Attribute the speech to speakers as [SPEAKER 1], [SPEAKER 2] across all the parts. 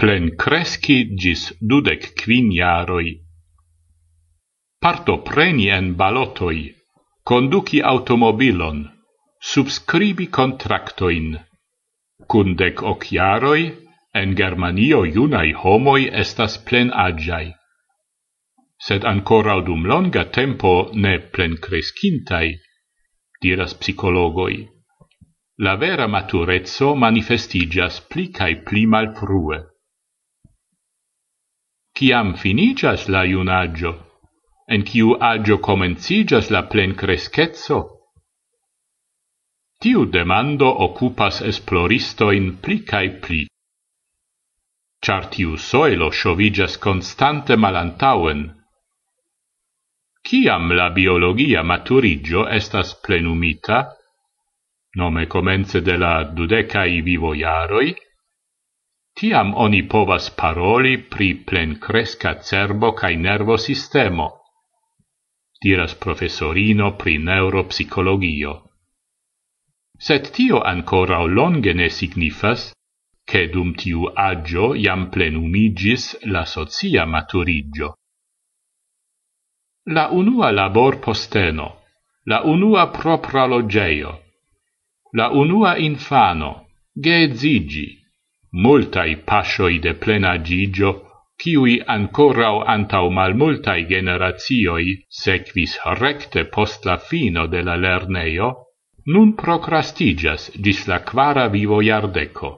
[SPEAKER 1] plen cresci gis dudec quin jaroi. Parto preni en balotoi, conduci automobilon, subscribi contractoin. Cundec hoc jaroi, en Germanio iunai homoi estas plen agiai. Sed ancora dum longa tempo ne plen crescintai, diras psicologoi. La vera maturezzo manifestigas pli cae pli malfrue ciam finicias la iunaggio, en ciu agio comencigas la plen crescezzo? Tiu demando occupas esploristoin pli cae pli. Char tiu soelo shovigas constante malantauen. Ciam la biologia maturigio estas plenumita, nome comence de la dudecai vivoiaroi, Tiam oni povas paroli pri plencresca cerbo cae nervo sistemo, diras professorino pri neuropsicologio. Sed tio ancora longe ne signifas che dum tiu agio iam plenumigis la socia maturigio. La unua labor posteno, la unua propra logeio, la unua infano, ge zigi, multai pascioi de plena gigio, ciui ancorau antau malmultai generatioi sequis recte post la fino de la lerneio, nun procrastigas gis la quara vivo iardeco.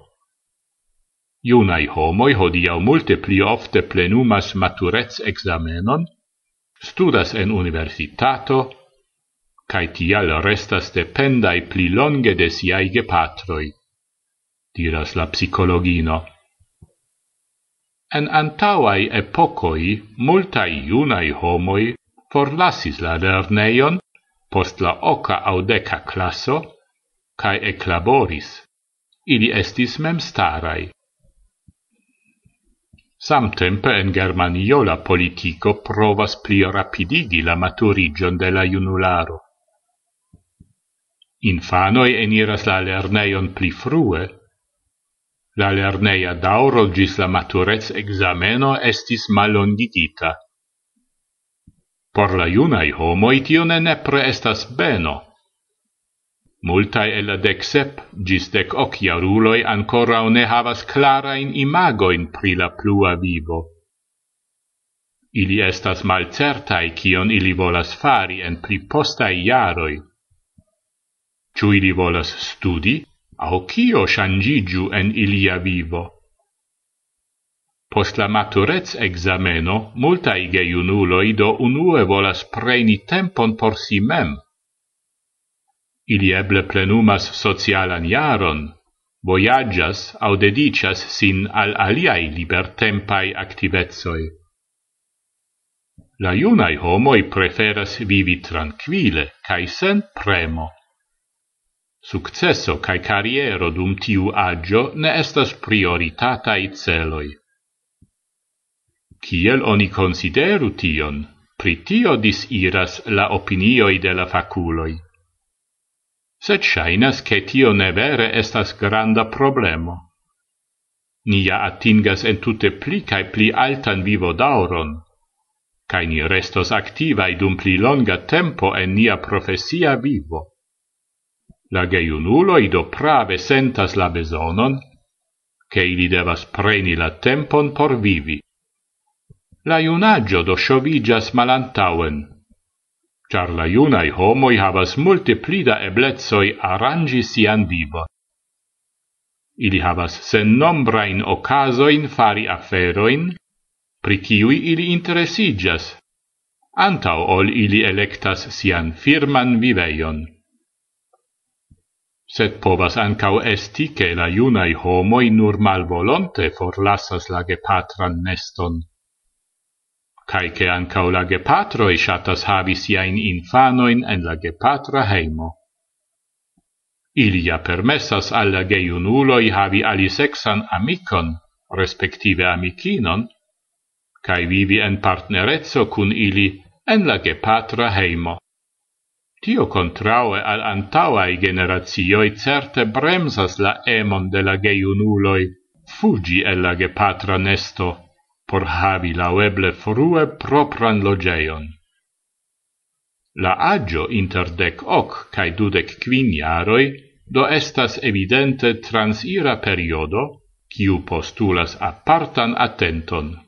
[SPEAKER 1] Iunai homoi hodiau multe pli ofte plenumas maturez examenon, studas en universitato, cae tial restas dependai pli longe de siai gepatroi diras la psicologino. En antauai epocoi multai iunai homoi forlasis la lerneion post la oca audeca classo cae eclaboris. Ili estis memstarai. Samtempe en Germanio la politico provas pli rapidigi la maturigion de la junularo. Infanoi eniras la lerneion pli frue, La lerneia dauro gis la maturez exameno estis malongigita. Por la iunai homoi tio ne nepre estas beno. Multae el dec sep gis dec ok jaruloj ancora ne havas clara in imagoin pri la plua vivo. Ili estas malcertaj kion ili volas fari en pli postai jaroj. Ciu ili volas studi au cio shangigiu en ilia vivo. Post la maturez exameno, multae geiunuloi do unue volas preni tempon por si mem. Ili eble plenumas socialan jaron, voyagias au dedicias sin al aliai libertempai activezoi. La iunai homoi preferas vivi tranquille, cae sen premo. Successo cae carriero dum tiu agio ne estas prioritatai celoi. Ciel oni consideru tion? Pritio disiras la opinioi de la faculoi. Sed shainas che tio ne vere estas granda problemo. Nia atingas entute pli cae pli altan vivo dauron, cae ni restos activai dum pli longa tempo en nia profesia vivo. La geiunulo ido prave sentas la besonon, che ili devas preni la tempon por vivi. La iunaggio do shovigas malantauen, char la iunai homoi havas multe plida eblezoi arrangi sian vivo. Ili havas sen nombrain ocasoin fari aferoin, pri ciui ili interesigas, antau ol ili electas sian firman viveion. Sed povas ancau esti che la iunai homoi nur malvolonte forlassas la gepatran neston. Cai che ancau la gepatroi shatas havi siain infanoin en la gepatra heimo. Ilia permessas alla geiunuloi havi alisexan amicon, respektive amicinon, cae vivi en partnerezzo cun ili en la gepatra heimo. Tio contraue al antauae generatioi certe bremsas la emon de la geiunuloi fugi el la gepatra nesto por havi laueble frue propran logeion. La agio inter dec hoc cae dudec quin iaroi do estas evidente transira periodo, quiu postulas apartan attenton.